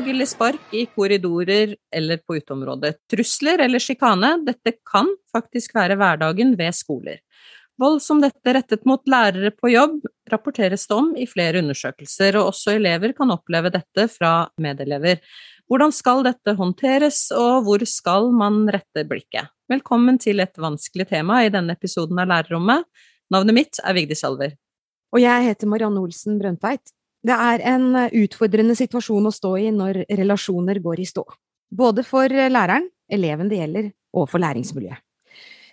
slag eller spark i korridorer eller på uteområdet. Trusler eller sjikane, dette kan faktisk være hverdagen ved skoler. Vold som dette rettet mot lærere på jobb rapporteres det om i flere undersøkelser, og også elever kan oppleve dette fra medelever. Hvordan skal dette håndteres, og hvor skal man rette blikket? Velkommen til et vanskelig tema i denne episoden av Lærerrommet. Navnet mitt er Vigdis Alver. Og jeg heter Marianne Olsen Brøndtveit. Det er en utfordrende situasjon å stå i når relasjoner går i stå. Både for læreren, eleven det gjelder, og for læringsmiljøet.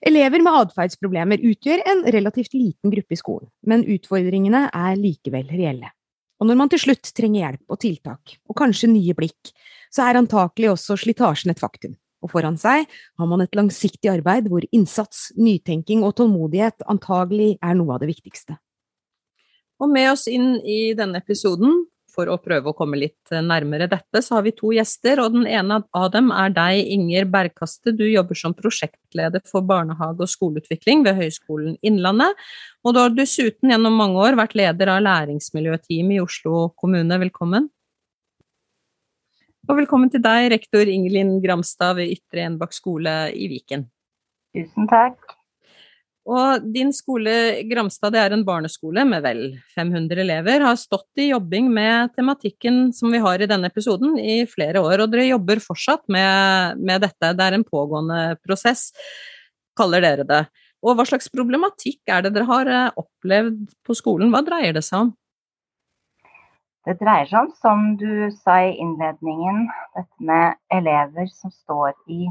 Elever med atferdsproblemer utgjør en relativt liten gruppe i skolen, men utfordringene er likevel reelle. Og når man til slutt trenger hjelp og tiltak, og kanskje nye blikk, så er antakelig også slitasjen et faktum. Og foran seg har man et langsiktig arbeid hvor innsats, nytenking og tålmodighet antagelig er noe av det viktigste. Og med oss inn i denne episoden, for å prøve å komme litt nærmere dette, så har vi to gjester, og den ene av dem er deg, Inger Bergkaste. Du jobber som prosjektleder for barnehage- og skoleutvikling ved Høgskolen Innlandet. Og du har dessuten gjennom mange år vært leder av læringsmiljøteamet i Oslo kommune. Velkommen. Og velkommen til deg, rektor Ingelin Gramstad ved Ytre Enbakk skole i Viken. Tusen takk. Og din skole Gramstad det er en barneskole med vel 500 elever, har stått i jobbing med tematikken som vi har i denne episoden i flere år, og dere jobber fortsatt med, med dette. Det er en pågående prosess, kaller dere det. Og hva slags problematikk er det dere har eh, opplevd på skolen, hva dreier det seg om? Det dreier seg om, som du sa i innledningen, dette med elever som står i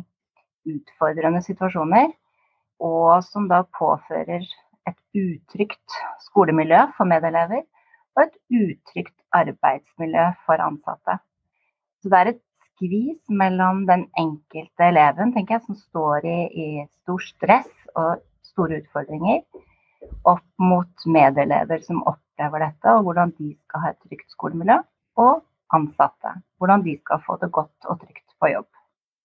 utfordrende situasjoner, og som da påfører et utrygt skolemiljø for medelever og et utrygt arbeidsmiljø for ansatte. Så det er et skvis mellom den enkelte eleven tenker jeg, som står i, i stor stress og store utfordringer, opp mot medelever som opplever dette, og hvordan de skal ha et trygt skolemiljø. Og ansatte. Hvordan de skal få det godt og trygt på jobb.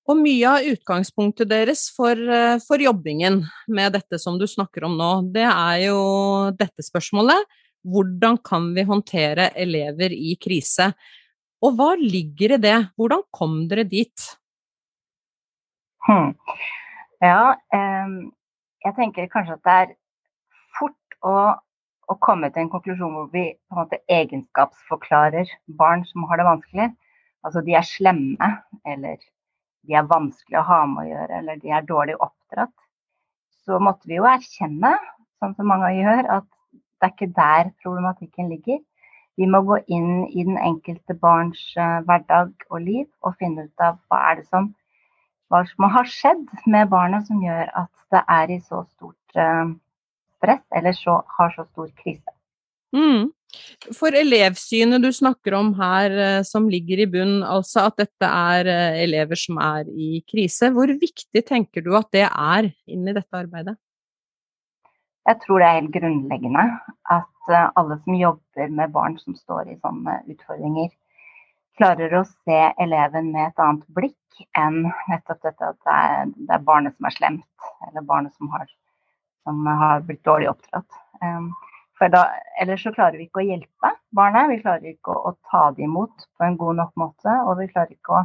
Og mye av utgangspunktet deres for, eh, for, jobbingen med dette som du snakker om nå, det er jo dette spørsmålet. Hvordan kan vi håndtere elever i krise? Og hva ligger i det? Hvordan kom dere dit? Hmm. Ja, eh, jeg tenker kanskje at det er å, å komme til en konklusjon hvor vi på en måte egenskapsforklarer barn som har det vanskelig. Altså de er slemme, eller de er vanskelig å ha med å gjøre, eller de er dårlig oppdratt. Så måtte vi jo erkjenne, sånn som mange gjør, at det er ikke der problematikken ligger. Vi må gå inn i den enkelte barns uh, hverdag og liv og finne ut av hva er det som, hva som har skjedd med barnet som gjør at det er i så stort uh, stress eller så, har så stor krise. Mm. For elevsynet du snakker om her, eh, som ligger i bunn, altså at dette er eh, elever som er i krise, hvor viktig tenker du at det er inn i dette arbeidet? Jeg tror det er helt grunnleggende at eh, alle som jobber med barn som står i sånne utfordringer, klarer å se eleven med et annet blikk enn nettopp dette at det er, det er barnet som er slemt, eller barnet som har som har blitt dårlig oppdratt. For da, ellers så klarer vi ikke å hjelpe barnet. Vi klarer ikke å, å ta det imot på en god nok måte. Og vi klarer ikke å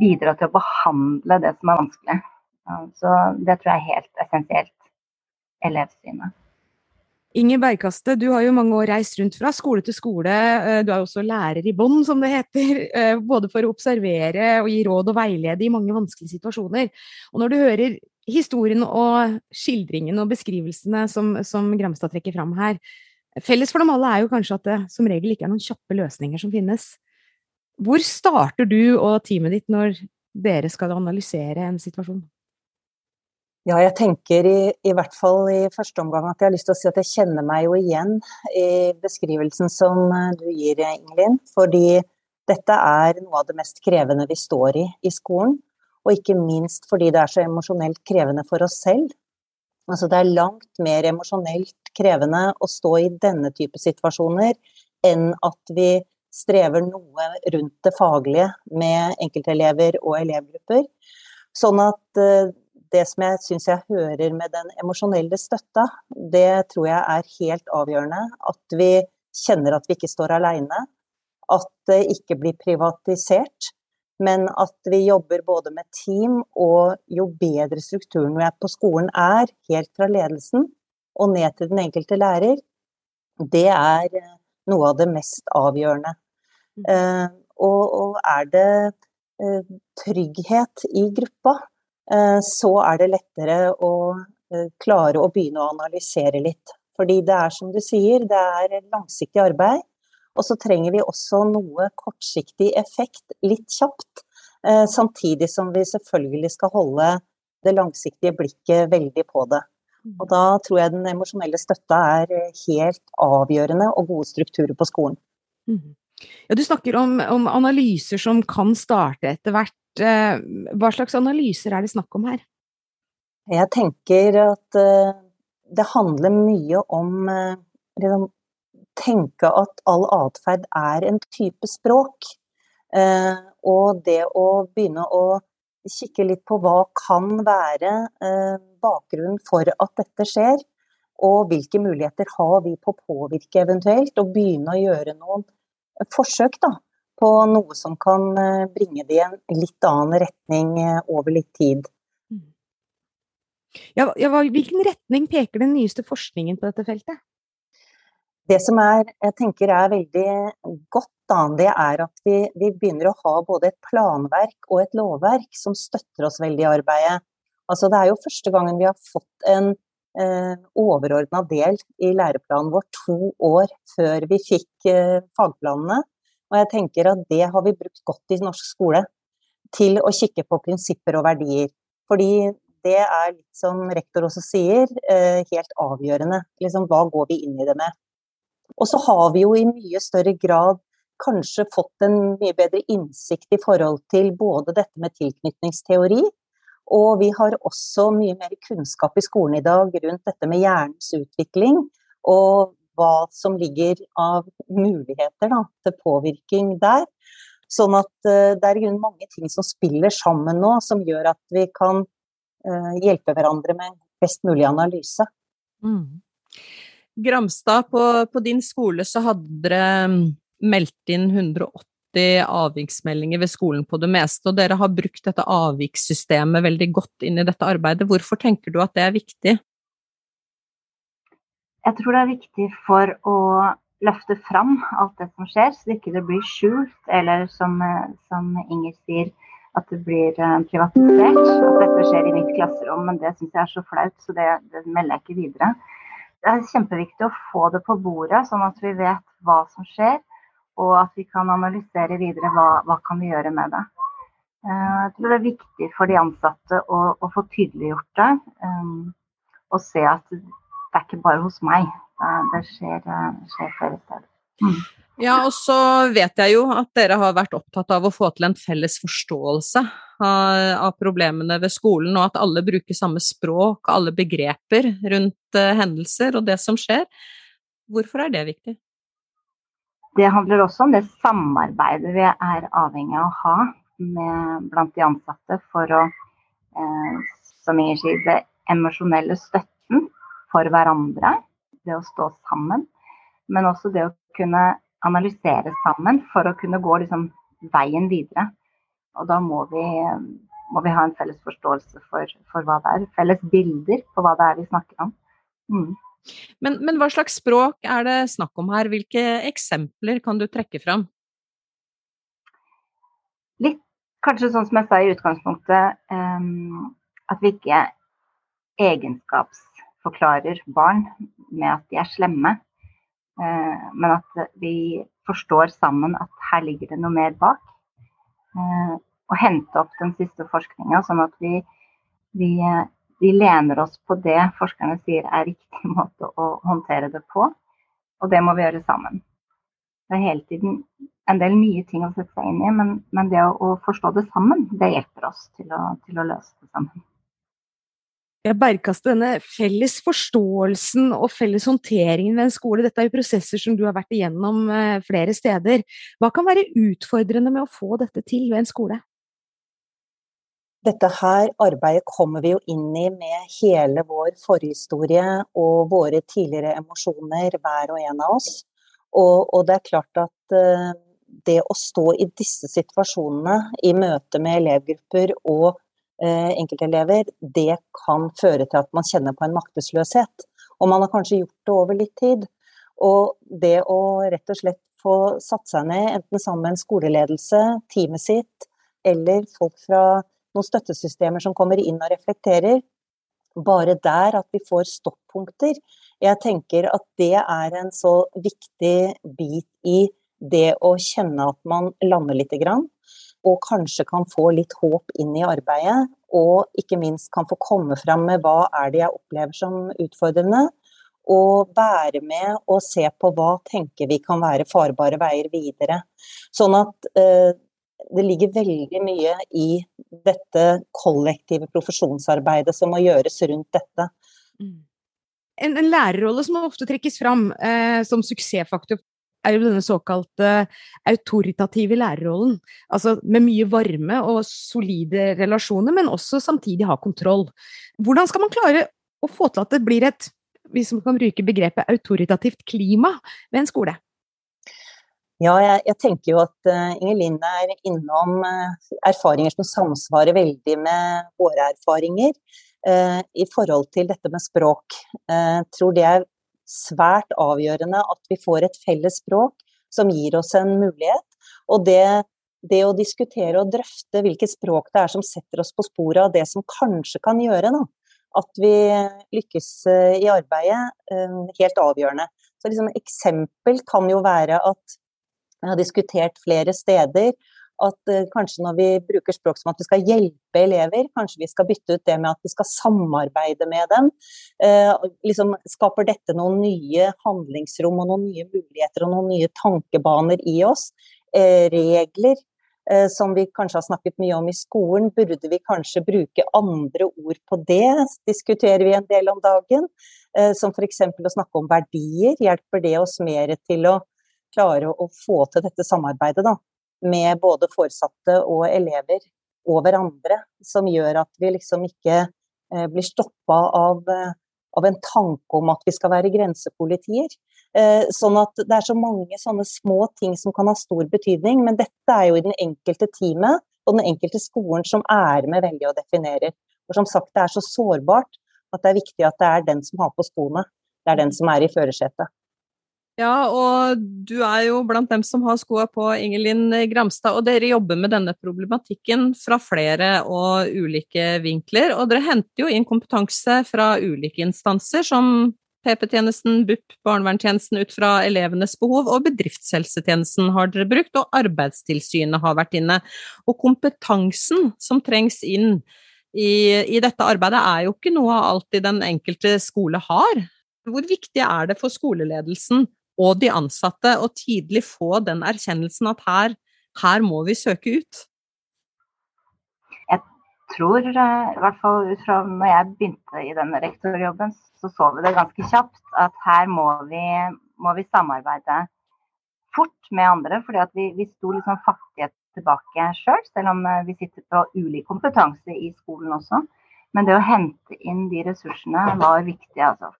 bidra til å behandle det som er vanskelig. Så det tror jeg er helt essensielt. Elevsynet. Inger Bergkaste, du har jo mange år reist rundt fra skole til skole. Eh, du er også lærer i bånn, som det heter. Eh, både for å observere og gi råd og veilede i mange vanskelige situasjoner. Og når du hører historien og skildringen og beskrivelsene som, som Gramstad trekker fram her, felles for dem alle er jo kanskje at det som regel ikke er noen kjappe løsninger som finnes. Hvor starter du og teamet ditt når dere skal analysere en situasjon? Ja, jeg tenker i, i, hvert fall i første omgang at jeg har lyst til å si at jeg kjenner meg jo igjen i beskrivelsen som eh, du gir, Ingelin. Fordi dette er noe av det mest krevende vi står i i skolen. Og ikke minst fordi det er så emosjonelt krevende for oss selv. Altså det er langt mer emosjonelt krevende å stå i denne type situasjoner enn at vi strever noe rundt det faglige med enkeltelever og elevgrupper. Sånn at eh, det som jeg syns jeg hører med den emosjonelle støtta, det tror jeg er helt avgjørende. At vi kjenner at vi ikke står aleine. at det ikke blir privatisert. Men at vi jobber både med team, og jo bedre strukturen vi er på skolen er, helt fra ledelsen og ned til den enkelte lærer, det er eh, noe av det mest avgjørende. Mm. Eh, og, er det eh, trygghet i gruppa, så er det lettere å klare å begynne å analysere litt. Fordi det er som du sier, det er langsiktig arbeid. Og så trenger vi også noe kortsiktig effekt litt kjapt. Eh, samtidig som vi selvfølgelig skal holde det langsiktige blikket veldig på det. Og da tror jeg den emosjonelle støtta er helt avgjørende, og gode strukturer på skolen. Mm. Ja, du snakker om, om, analyser som kan starte etter hvert. Eh, hva slags analyser er det snakk om her? Jeg tenker at det handler mye om tenke at all atferd er en type språk. Eh, og det å begynne å kikke litt på hva kan være eh, bakgrunnen for at dette skjer, og hvilke muligheter har vi på å påvirke eventuelt, og begynne å gjøre noen forsøk da, på noe som kan eh, bringe det i en litt annen retning eh, over litt tid. Mm. Ja, hvilken retning peker den nyeste forskningen på dette feltet? Det som er, jeg tenker er veldig godt, da, det er at vi, vi, begynner å ha både et planverk og et lovverk som støtter oss veldig i arbeidet. Altså, det er jo første gangen vi har fått en eh, overordna del i læreplanen vår to år før vi fikk eh, fagplanene. Og jeg tenker at det har vi brukt godt i norsk skole. Til å kikke på prinsipper og verdier. Fordi det er litt som rektor også sier, eh, helt avgjørende. Liksom, hva går vi inn i det med? Og så har vi jo i mye større grad kanskje fått en mye bedre innsikt i forhold til både dette med tilknytningsteori, og vi har også mye mer kunnskap i skolen i dag rundt dette med hjernens utvikling, og hva som ligger av muligheter da, til påvirkning der. Sånn at uh, det er mange ting som spiller sammen nå, som gjør at vi kan uh, hjelpe hverandre med best mulig analyse. Mm. Gramstad, på, på, din skole så hadde dere mm, meldt inn 180 avviksmeldinger ved skolen på det meste, og dere har brukt dette avvikssystemet veldig godt inn i dette arbeidet. Hvorfor tenker du at det er viktig? Jeg tror det er viktig for å løfte fram alt det som skjer, så det ikke blir skjult, eller som, som Inger sier, at det blir eh, privatisert. At dette skjer i mitt klasserom, men det syns jeg er så flaut, så det, det melder jeg ikke videre det er kjempeviktig å få det på bordet, sånn at vi vet hva som skjer. Og at vi kan analysere videre hva, hva kan vi gjøre med det. Eh, jeg tror det er viktig for de ansatte å, å få tydeliggjort det. Um, og se at det er ikke bare hos meg. Det skjer, skjer flere steder. Mm. Ja, og så vet jeg jo at dere har vært opptatt av å få til en felles forståelse av, problemene ved skolen, og at alle bruker samme språk, alle begreper rundt uh, hendelser og det som skjer. Hvorfor er det viktig? Det handler også om det samarbeidet vi er avhengig av å ha med, blant de ansatte for å, eh, som Inger sier, det emosjonelle støtten for hverandre. Det å stå sammen. Men også det å kunne analysere sammen for å kunne gå liksom, veien videre. Og da må vi, må vi, ha en felles forståelse for, for, hva det er. Felles bilder på hva det er vi snakker om. Mm. Men, men, hva slags språk er det snakk om her? Hvilke eksempler kan du trekke fram? Litt kanskje sånn som jeg sa i utgangspunktet, um, at vi ikke egenskapsforklarer barn med at de er slemme. Eh, men at vi forstår sammen at her ligger det noe mer bak. Eh, og hente opp den siste forskninga, sånn at vi, vi, vi, lener oss på det forskerne sier er riktig måte å håndtere det på. Og det må vi gjøre sammen. Det er hele tiden en del nye ting å sette seg inn i, men, men det å, å, forstå det sammen, det hjelper oss til å, til å løse det sammen bergkaste denne felles forståelsen og felles håndteringen ved en skole. Dette er jo prosesser som du har vært igjennom eh, flere steder. Hva kan være utfordrende med å få dette til ved en skole? Dette her arbeidet kommer vi jo inn i med hele vår forhistorie og våre tidligere emosjoner, hver og en av oss. Og, og det er klart at uh, det å stå i disse situasjonene i møte med elevgrupper og eh, enkeltelever, det kan føre til at man kjenner på en maktesløshet. Og man har kanskje gjort det over litt tid. Og det å rett og slett få satt seg ned, enten sammen med en skoleledelse, teamet sitt, eller folk fra noen støttesystemer som kommer inn og reflekterer, bare der at vi får stoppunkter. Jeg tenker at det er en så viktig bit i det å kjenne at man lander lite grann, og kanskje kan få litt håp inn i arbeidet. Og ikke minst kan få komme fram med hva er det jeg opplever som utfordrende. Og være med og se på hva tenker vi kan være farbare veier videre. Sånn at eh, det ligger veldig mye i dette kollektive profesjonsarbeidet som må gjøres rundt dette. Mm. En, en lærerrolle som ofte trekkes fram eh, som suksessfaktor, er jo denne såkalte autoritative lærerrollen. Altså med mye varme og solide relasjoner, men også samtidig ha kontroll. Hvordan skal man klare å få til at det blir et, hvis man kan bruke begrepet autoritativt klima ved en skole? Ja, jeg, jeg, tenker jo at uh, Inger Linn er innom uh, erfaringer som samsvarer veldig med våre erfaringer uh, i forhold til dette med språk. Jeg tror det er svært avgjørende at vi får et felles språk som gir oss en mulighet. Og det, det å diskutere og drøfte hvilket språk det er som setter oss på sporet av det som kanskje kan gjøre da, at vi lykkes i arbeidet, helt avgjørende. Så liksom, eksempel kan jo være at vi har diskutert flere steder at uh, kanskje når vi bruker språk som at vi skal hjelpe elever, kanskje vi skal bytte ut det med at vi skal samarbeide med dem. Uh, liksom Skaper dette noen nye handlingsrom og noen nye muligheter og noen nye tankebaner i oss? Uh, regler som vi kanskje har snakket mye om i skolen, burde vi kanskje bruke andre ord på det? Diskuterer vi en del om dagen. Som f.eks. å snakke om verdier. Hjelper det oss mer til å klare å få til dette samarbeidet da, med både foresatte og elever og hverandre, som gjør at vi liksom ikke eh, blir stoppa av, eh, av, en tanke om at vi skal være grensepolitier. Eh, sånn at det er så mange sånne små ting som kan ha stor betydning, men dette er jo i den enkelte teamet og den enkelte skolen som er med veldig og definerer. For som sagt, det er så sårbart at det er viktig at det er den som har på skoene. Det er den som er i førersetet. Ja, og du er jo blant dem som har skoa på, Ingelin Gramstad. Og dere jobber med denne problematikken fra flere og ulike vinkler. Og dere henter jo inn kompetanse fra ulike instanser, som PP-tjenesten, BUP, barnevernstjenesten ut fra elevenes behov, og bedriftshelsetjenesten har dere brukt, og Arbeidstilsynet har vært inne. Og kompetansen som trengs inn i, i dette arbeidet, er jo ikke noe alltid den enkelte skole har. Hvor viktig er det for skoleledelsen og de ansatte å tidlig få den erkjennelsen at her, her må vi søke ut? Jeg tror, eh, i hvert fall ut fra når jeg begynte i denne rektorjobben, så så vi det ganske kjapt at her må vi, må vi samarbeide fort med andre. fordi vi, vi sto liksom fattige tilbake sjøl, selv, selv om eh, vi sitter på ulik kompetanse i skolen også. Men det å hente inn de ressursene var viktig, altså.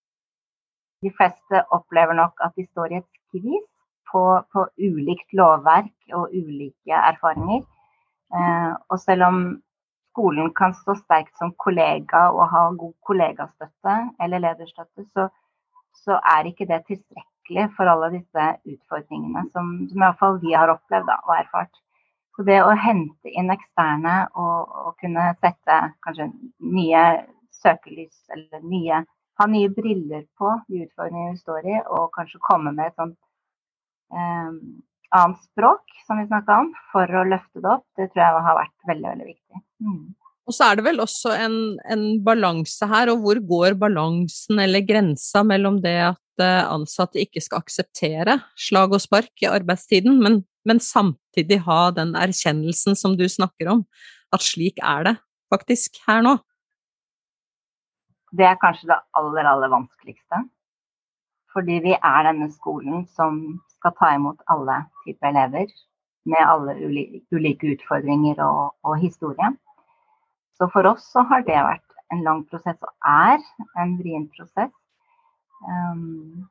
De fleste opplever nok at de står i et skvis på, på ulikt lovverk og ulike erfaringer. Eh, og selv om skolen kan stå sterkt som kollega og ha god kollegastøtte eller lederstøtte, så, så er ikke det tilstrekkelig for alle disse utfordringene som, som iallfall vi har opplevd da, og erfart. Så det å hente inn eksterne og, og kunne sette kanskje nye søkelys eller nye ha nye briller på de utfordringene vi står i, og kanskje komme med et sånt eh, annet språk, som vi snakka om, for å løfte det opp, det tror jeg har vært veldig, veldig viktig. Mm. Og så er det vel også en, en balanse her, og hvor går balansen eller grensa mellom det at eh, ansatte ikke skal akseptere slag og spark i arbeidstiden, men, men samtidig ha den erkjennelsen som du snakker om, at slik er det faktisk her nå? Det er kanskje det aller, aller vanskeligste. Fordi vi er denne skolen som skal ta imot alle typer elever med alle ulike utfordringer og, og historie. Så for oss så har det vært en lang prosess, og er en vrien prosess. Um,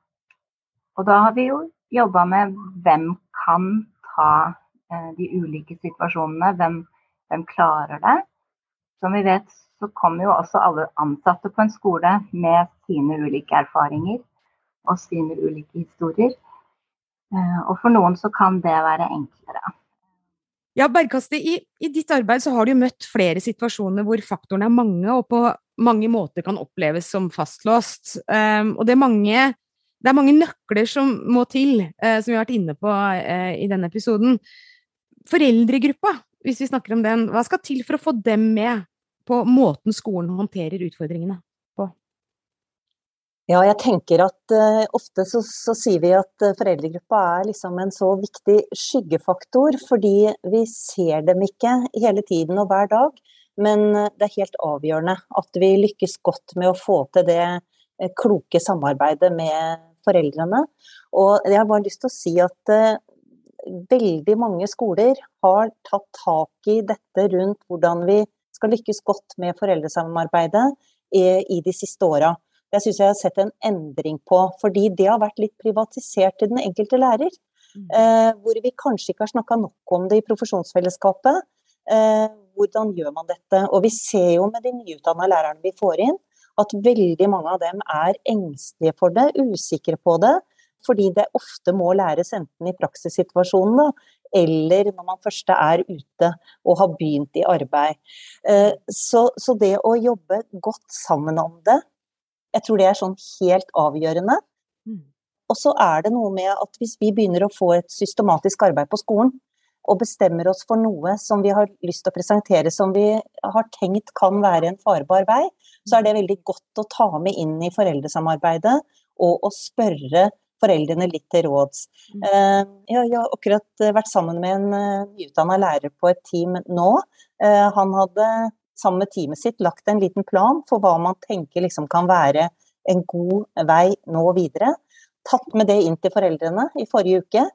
og da har vi jo jobba med hvem kan ta uh, de ulike situasjonene. Hvem, hvem klarer det? Som vi vet, så kommer jo også alle ansatte på en skole med sine ulike erfaringer og sine ulike historier. Eh, og for noen så kan det være enklere. Ja, Bergkaste, i, i, ditt arbeid så har du møtt flere situasjoner hvor faktorene er mange og på mange måter kan oppleves som fastlåst. Um, og det er, mange, det er mange nøkler som må til, uh, som vi har vært inne på uh, i denne episoden. Foreldregruppa, hvis vi snakker om den, hva skal til for å få dem med på måten skolen håndterer utfordringene på? Ja, jeg tenker at uh, ofte så, så, sier vi at uh, foreldregruppa er liksom en så viktig skyggefaktor, fordi vi ser dem ikke hele tiden og hver dag. Men uh, det er helt avgjørende at vi lykkes godt med å få til det kloke samarbeidet med foreldrene. Og jeg har bare lyst til å si at veldig mange skoler har tatt tak i dette rundt hvordan vi skal lykkes godt med foreldresamarbeidet i, i de siste åra. Det syns jeg jeg har sett en endring på, fordi det har vært litt privatisert til den enkelte lærer. Mm. Eh, hvor vi kanskje ikke har snakka nok om det i profesjonsfellesskapet. Eh, hvordan gjør man dette? Og vi ser jo med de nyutdanna lærerne vi får inn, at veldig mange av dem er engstelige for det, usikre på det. Fordi det ofte må læres enten i praksissituasjonene eller når man først er ute og har begynt i arbeid. Eh, så, så, det å jobbe godt sammen om det, jeg tror det er sånn helt avgjørende. Mm. Og så er det noe med at hvis vi begynner å få et systematisk arbeid på skolen, og bestemmer oss for noe som vi har lyst til å presentere som vi har tenkt kan være en farbar vei, så er det veldig godt å ta med inn i foreldresamarbeidet og å spørre foreldrene litt til råds. Mm. Eh, jeg har akkurat eh, vært sammen med en eh, nyutdanna lærer på et team nå. Han hadde sammen med teamet sitt lagt en liten plan for hva man tenker liksom kan være en god vei nå videre. Tatt med det inn til foreldrene i forrige uke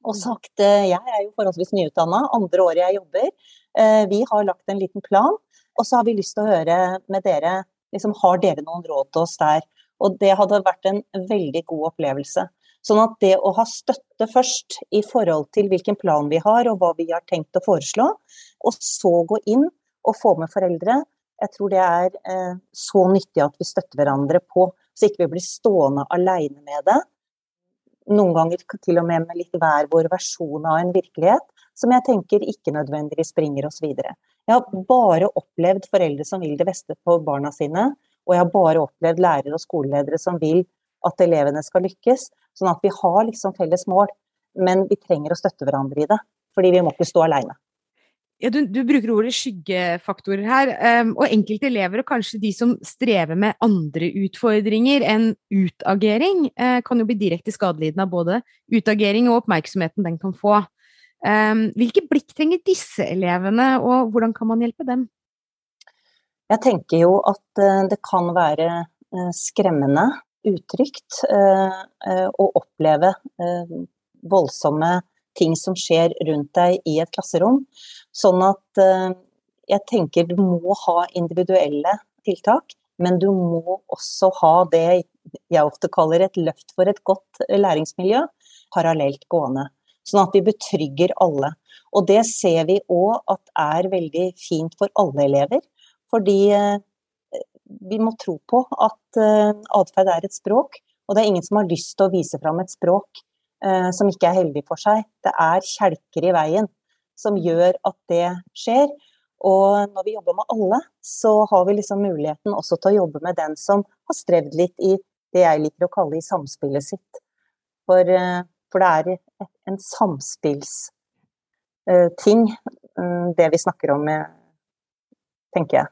og mm. sagt jeg er jo forholdsvis nyutdanna, andre året jeg jobber. Vi har lagt en liten plan, og så har vi lyst til å høre med dere liksom, Har dere noen råd til oss der? Og det hadde vært en veldig god opplevelse. Sånn at det å ha støtte først i forhold til hvilken plan vi har og hva vi har tenkt å foreslå, og så gå inn og få med foreldre, jeg tror det er eh, så nyttig at vi støtter hverandre på, så ikke vi blir stående aleine med det. Noen ganger til og med med litt hver vår versjon av en virkelighet, som jeg tenker ikke nødvendigvis bringer oss videre. Jeg har bare opplevd foreldre som vil det beste for barna sine, og jeg har bare opplevd lærere og skoleledere som vil at elevene skal lykkes. Sånn at vi har liksom felles mål, men vi trenger å støtte hverandre i det. Fordi vi må ikke stå aleine. Ja, du, du, bruker ordet skyggefaktorer her. Um, og enkelte elever, og kanskje de som strever med andre utfordringer enn utagering, uh, kan jo bli direkte skadelidende av både utagering og oppmerksomheten den kan få. Um, hvilke blikk trenger disse elevene, og hvordan kan man hjelpe dem? Jeg tenker jo at eh, det kan være eh, skremmende, utrygt, eh, å oppleve voldsomme ting som skjer rundt deg i et klasserom. Sånn at jeg tenker du må ha individuelle tiltak, men du må også ha det jeg ofte kaller et løft for et godt læringsmiljø, parallelt gående. Sånn at vi betrygger alle. Og det ser vi òg at er veldig fint for alle elever. Fordi eh, vi må tro på at eh, atferd er et språk, og det er ingen som har lyst til å vise fram et språk eh, som ikke er heldig for seg. Det er kjelker i veien som gjør at det skjer. Og når vi jobber med alle, så har vi liksom muligheten også til å jobbe med den som har strevd litt i det jeg liker å kalle i samspillet sitt. For, for det er en samspillsting, det vi snakker om, tenker jeg.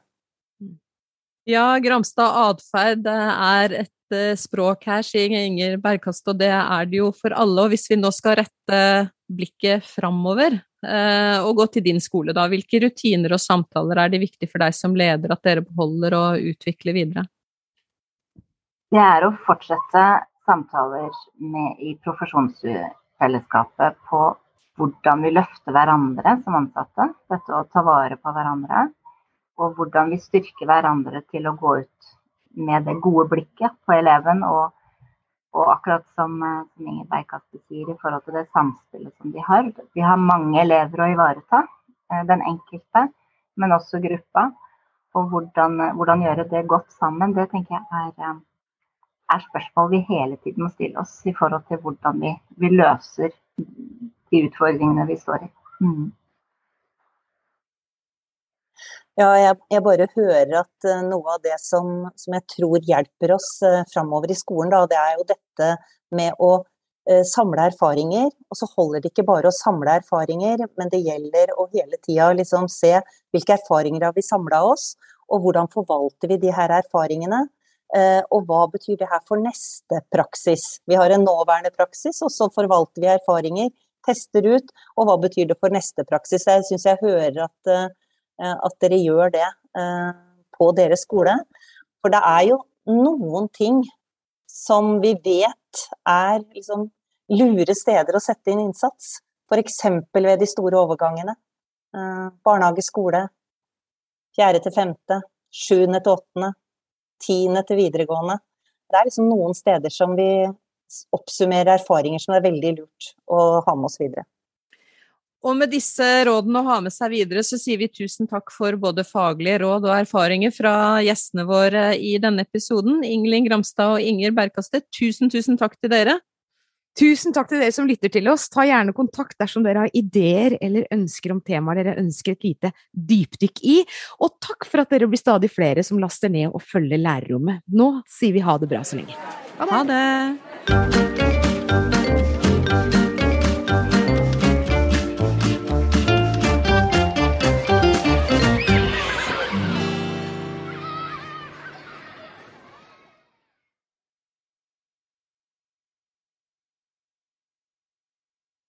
Ja, Gramstad atferd er et uh, språk her, sier Inger Bergkast, og det er det jo for alle. Og hvis vi nå skal rette blikket framover uh, og gå til din skole, da, hvilke rutiner og samtaler er det viktig for deg som leder at dere beholder og utvikler videre? Det er å fortsette samtaler med, i profesjonsfellesskapet på hvordan vi løfter hverandre som ansatte. Dette å ta vare på hverandre og hvordan vi styrker hverandre til å gå ut med det gode blikket på eleven og og akkurat som, eh, som Inger Bergkaste sier i forhold til det samspillet som de har. Vi har mange elever å ivareta, eh, den enkelte, men også gruppa. Og hvordan, hvordan gjøre det godt sammen, det tenker jeg er, er, spørsmål vi hele tiden må stille oss i forhold til hvordan vi, vi løser de utfordringene vi står i. Mm. Ja, jeg, jeg, bare hører at uh, noe av det som, som, jeg tror hjelper oss uh, framover i skolen, da, det er jo dette med å uh, samle erfaringer. Og så holder det ikke bare å samle erfaringer, men det gjelder å hele tida liksom se hvilke erfaringer har vi samla oss, og hvordan forvalter vi de her erfaringene. Uh, og hva betyr det her for neste praksis? Vi har en nåværende praksis, og så forvalter vi erfaringer, tester ut, og hva betyr det for neste praksis? Jeg syns jeg hører at Eh, at dere gjør det eh, på deres skole. For det er jo noen ting som vi vet er liksom lure steder å sette inn innsats. F.eks. ved de store overgangene. Eh, barnehage, skole. Fjerde til femte. Sjuende til åttende. Tiende til videregående. Det er liksom noen steder som vi oppsummerer erfaringer som er veldig lurt å ha med oss videre. Og med disse rådene å ha med seg videre, så sier vi tusen takk for både faglige råd og erfaringer fra gjestene våre i denne episoden. Ingelin Gramstad og Inger Berkaste, tusen, tusen takk til dere. Tusen takk til dere som lytter til oss. Ta gjerne kontakt dersom dere har ideer eller ønsker om temaer dere ønsker et lite dypdykk i. Og takk for at dere blir stadig flere som laster ned og følger lærerrommet. Nå sier vi ha det bra så lenge. Ha det! Ha det.